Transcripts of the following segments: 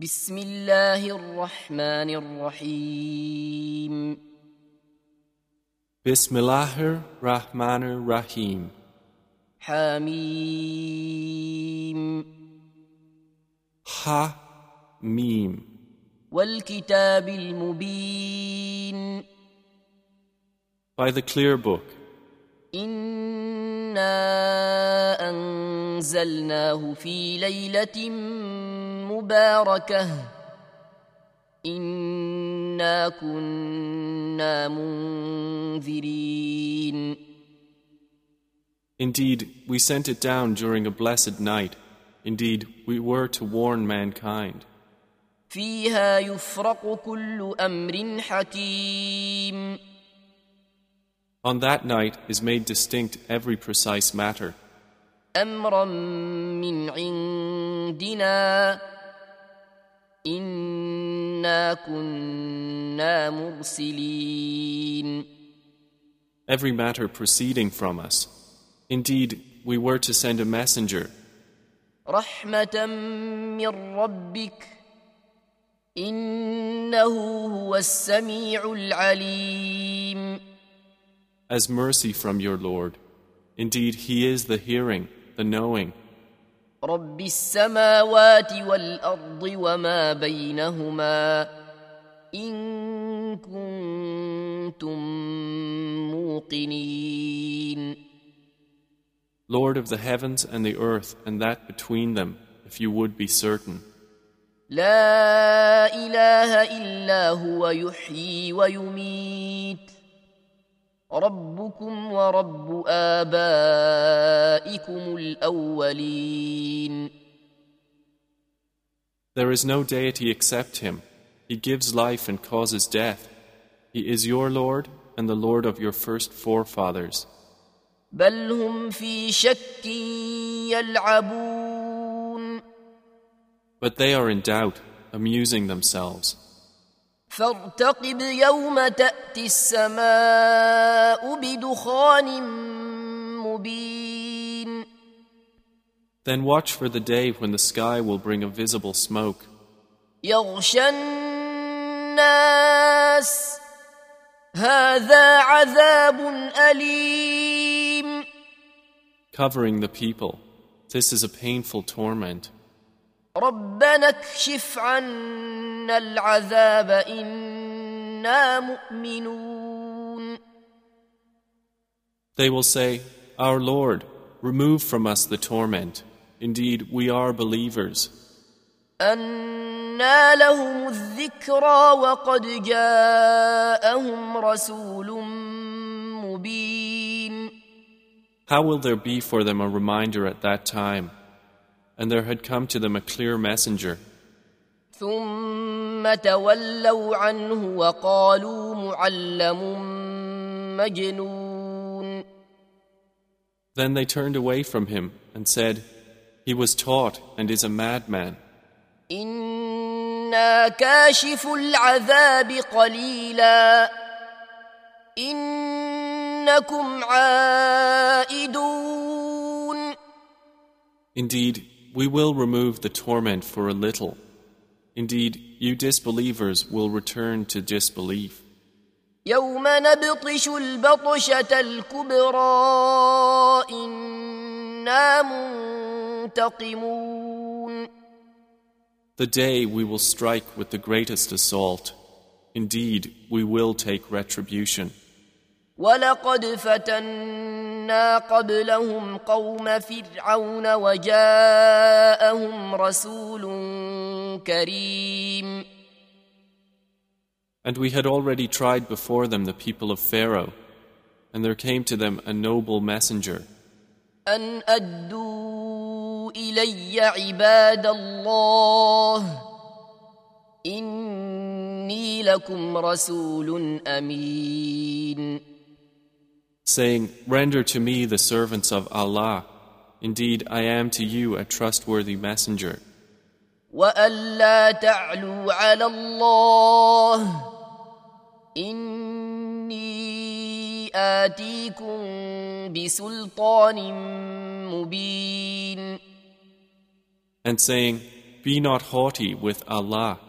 بسم الله الرحمن الرحيم Bismillahir Rahmanir Rahim. حميم Ha Mim. والكتاب المبين By the clear book, إنا أنزلناه في ليلة مباركة إنا كنا منذرين indeed, we sent it down during a blessed night. Indeed, we were to warn mankind. فيها يفرق كل أمر حكيم On that night is made distinct every precise matter, أمرا من عندنا إنا كنا مرسلين every matter proceeding from us. Indeed, we were to send a messenger, رحمة من ربك إنه هو السميع العليم as mercy from your Lord. Indeed, He is the hearing, the knowing, رب السماوات والأرض وما بينهما إن كنتم موقنين Lord of the heavens and the earth and that between them, if you would be certain. لا إله إلا هو يحيي ويميت ربكم ورب آبائكم الأولين There is no deity except Him. He gives life and causes death. He is your Lord and the Lord of your first forefathers. بل هم في شك يلعبون But they are in doubt, amusing themselves. فارتقب يوم تأتي السماء بدخان مبين Then watch for the day when the sky will bring a visible smoke. يغشى الناس هذا عذاب أليم covering the people. This is a painful torment. ربنا اكشف عنا العذاب إنا مؤمنون They will say, Our Lord, remove from us the torment. Indeed, we are believers. أنى لهم الذكرى وقد جاءهم رسول مبين How will there be for them a reminder at that time? And there had come to them a clear messenger. ثم تولوا عنه وقالوا معلم مجنون Then they turned away from him and said, He was taught and is a madman. إنا كاشف العذاب قليلا إنكم عائدون Indeed, we will remove the torment for a little. Indeed, you disbelievers will return to disbelief. يوم نبطش البطشة الكبرى إنا منتقمون The day we will strike with the greatest assault. Indeed, we will take retribution. ولقد فتنا قبلهم قوم فرعون وجاءهم رسول كريم And we had already tried before them the people of Pharaoh, and there came to them a noble messenger. أن أدوا إلي عباد الله إني لكم رسول أمين saying, Render to me the servants of Allah. Indeed, I am to you a trustworthy messenger. وألا تعلوا على الله إني آتيكم بسلطان مبين And saying, be not haughty with Allah.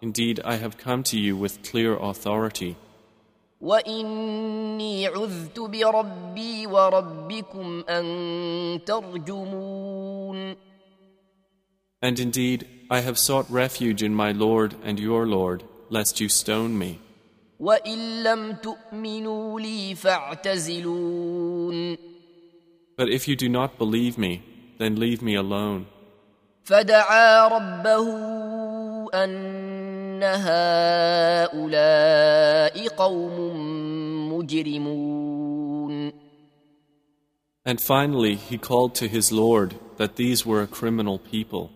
Indeed, I have come to you with clear authority. وإني عذت بربي وربكم أن ترجمون And indeed, I have sought refuge in my Lord and your Lord, lest you stone me. وإن لم تؤمنوا لي فاعتزلون But if you do not believe me, then leave me alone. فدعا ربه أن هؤلاء قوم مجرمون And finally, he called to his Lord that these were a criminal people.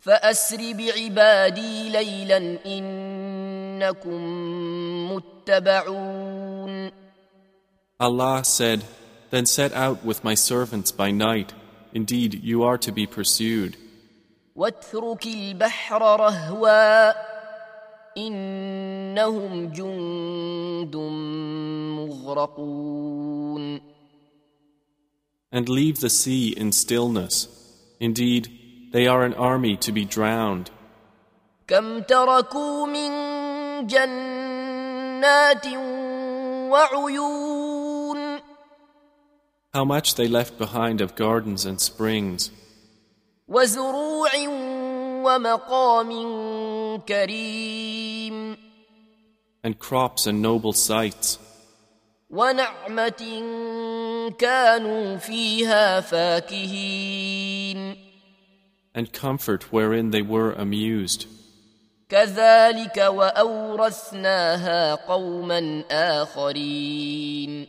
فأسر بعبادي ليلا إنكم متبعون Allah said, Then set out with my servants by night. Indeed, you are to be pursued. واترك البحر رهوا إنهم جند مغرقون And leave the sea in stillness. Indeed, they are an army to be drowned. كم تركوا من جنات وعيون How much they left behind of gardens and springs, وزروع ومقام كريم and crops and noble sites, ونعمة كانوا فيها فاكهين and comfort wherein they were amused. كذلك وأورثناها قوما آخرين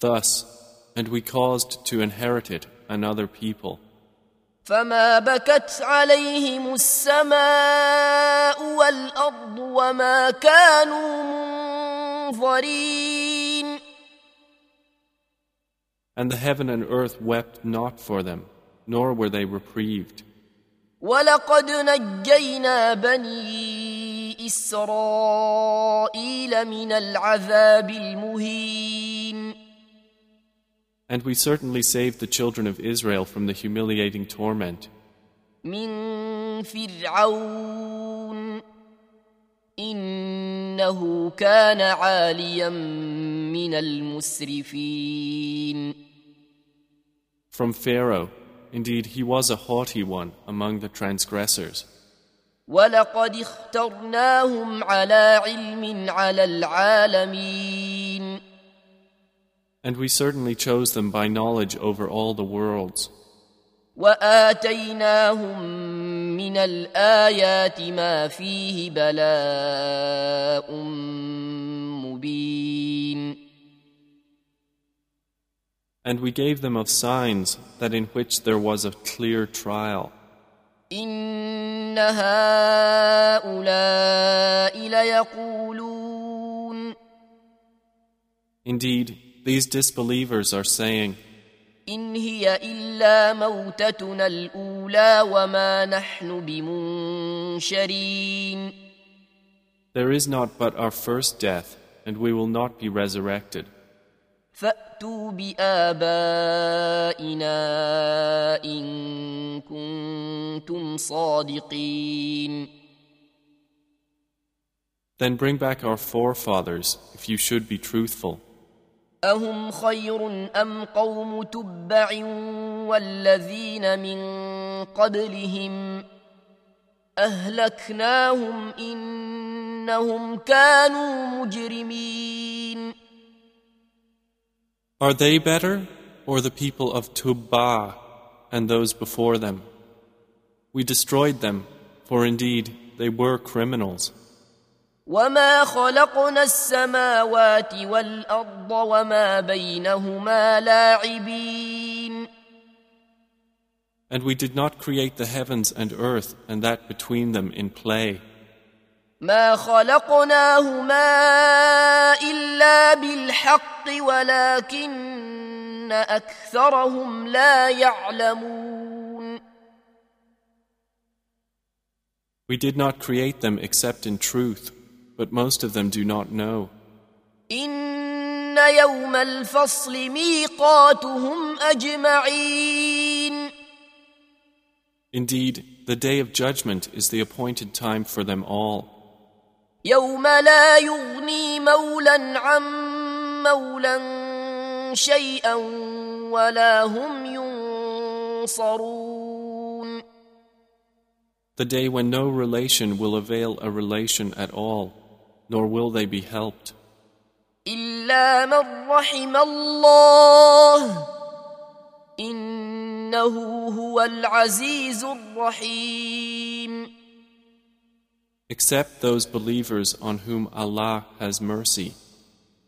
Thus, and we caused to inherit it another people. فما بكت عليهم السماء والأرض وما كانوا منظرين And the heaven and earth wept not for them, nor were they reprieved. ولقد نجينا بني إسرائيل من العذاب المهين And we certainly saved the children of Israel from the humiliating torment من فرعون إنه كان عاليا من المسرفين from Pharaoh. Indeed, he was a haughty one among the transgressors. ولقد اخترناهم على علم على العالمين And we certainly chose them by knowledge over all the worlds. وآتيناهم من الآيات ما فيه بلاء مبين And we gave them of signs that in which there was a clear trial. إن هؤلاء ليقولون Indeed, these disbelievers are saying, إن هي إلا موتتنا الأولى وما نحن بمنشرين There is not but our first death, and we will not be resurrected. فأتوا بآبائنا إن كنتم صادقين Then bring back our forefathers, if you should be truthful. أهم خير أم قوم تبع والذين من قبلهم أهلكناهم إنهم كانوا مجرمين Are they better, or the people of Tubba and those before them? We destroyed them, for indeed they were criminals. وما خلقنا السماوات والأرض وما بينهما لاعبين And we did not create the heavens and earth and that between them in play. ما خلقناهما إلا بالحق ولكن أكثرهم لا يعلمون We did not create them except in truth, but most of them do not know. إن يوم الفصل ميقاتهم أجمعين Indeed, the day of judgment is the appointed time for them all. يوم لا يغني مولا عن مولا شيئا ولا هم ينصرون The day when no relation will avail a relation at all, nor will they be helped, إلا من رحم الله إنه هو العزيز الرحيم except those believers on whom Allah has mercy.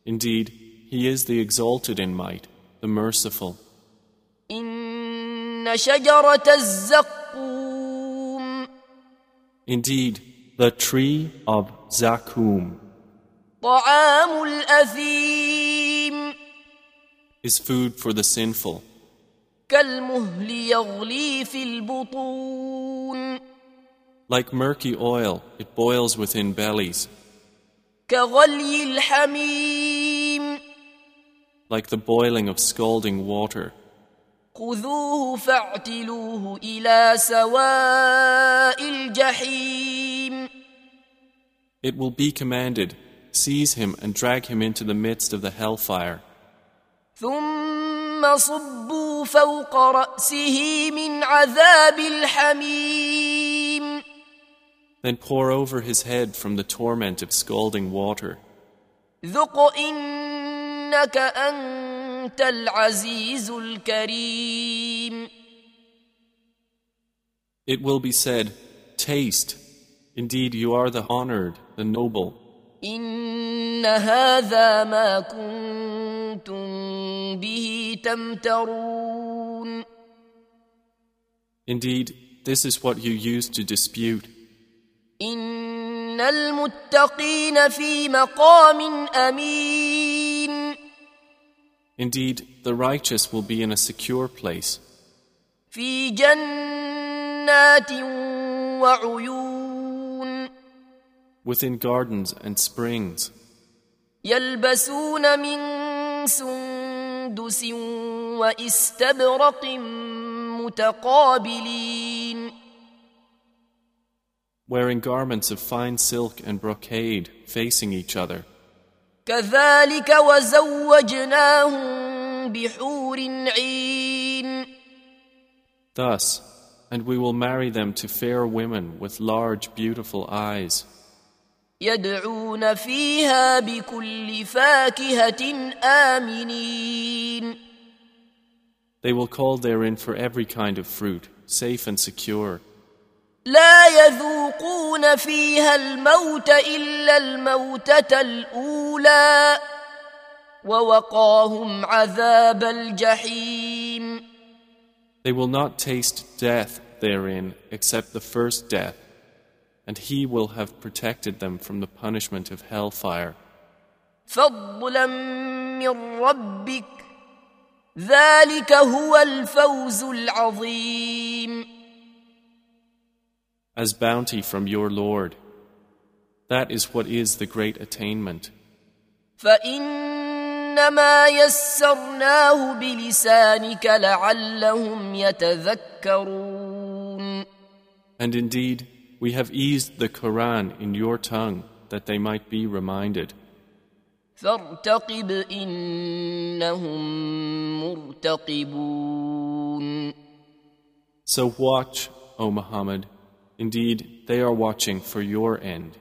Indeed, He is the exalted in might, the merciful. إن شجرة الزقوم Indeed, the tree of Zaqqum. طعام الأثيم Is food for the sinful. كالمهل يغلي في البطون Like murky oil, it boils within bellies. كغلي الحميم Like the boiling of scalding water. خذوه فاعتلوه إلى سواء الجحيم It will be commanded, seize him and drag him into the midst of the hellfire. ثم صبوا فوق رأسه من عذاب الحميم Then pour over his head from the torment of scalding water. ذق إنك أنت العزيز الكريم It will be said, Taste. Indeed, you are the honored, the noble. إن هذا ما كنتم به تمترون Indeed, this is what you used to dispute. إن المتقين في مقام أمين Indeed, the righteous will be in a secure place, في جنات وعيون within gardens and springs, يلبسون من سندس واستبرق متقابلين wearing garments of fine silk and brocade facing each other. كذلك وزوجناهم بحور عين Thus, and we will marry them to fair women with large, beautiful eyes. يدعون فيها بكل فاكهة آمنين They will call therein for every kind of fruit, safe and secure. لا يذوقون فيها الموت إلا الموتة الأولى ووقاهم عذاب الجحيم They will not taste death therein except the first death, and He will have protected them from the punishment of hellfire. فضلا من ربك ذلك هو الفوز العظيم As bounty from your Lord. That is what is the great attainment. فإنما يسرناه بلسانك لعلهم يتذكرون And indeed, we have eased the Quran in your tongue that they might be reminded. So watch, O Muhammad. Indeed, they are watching for your end.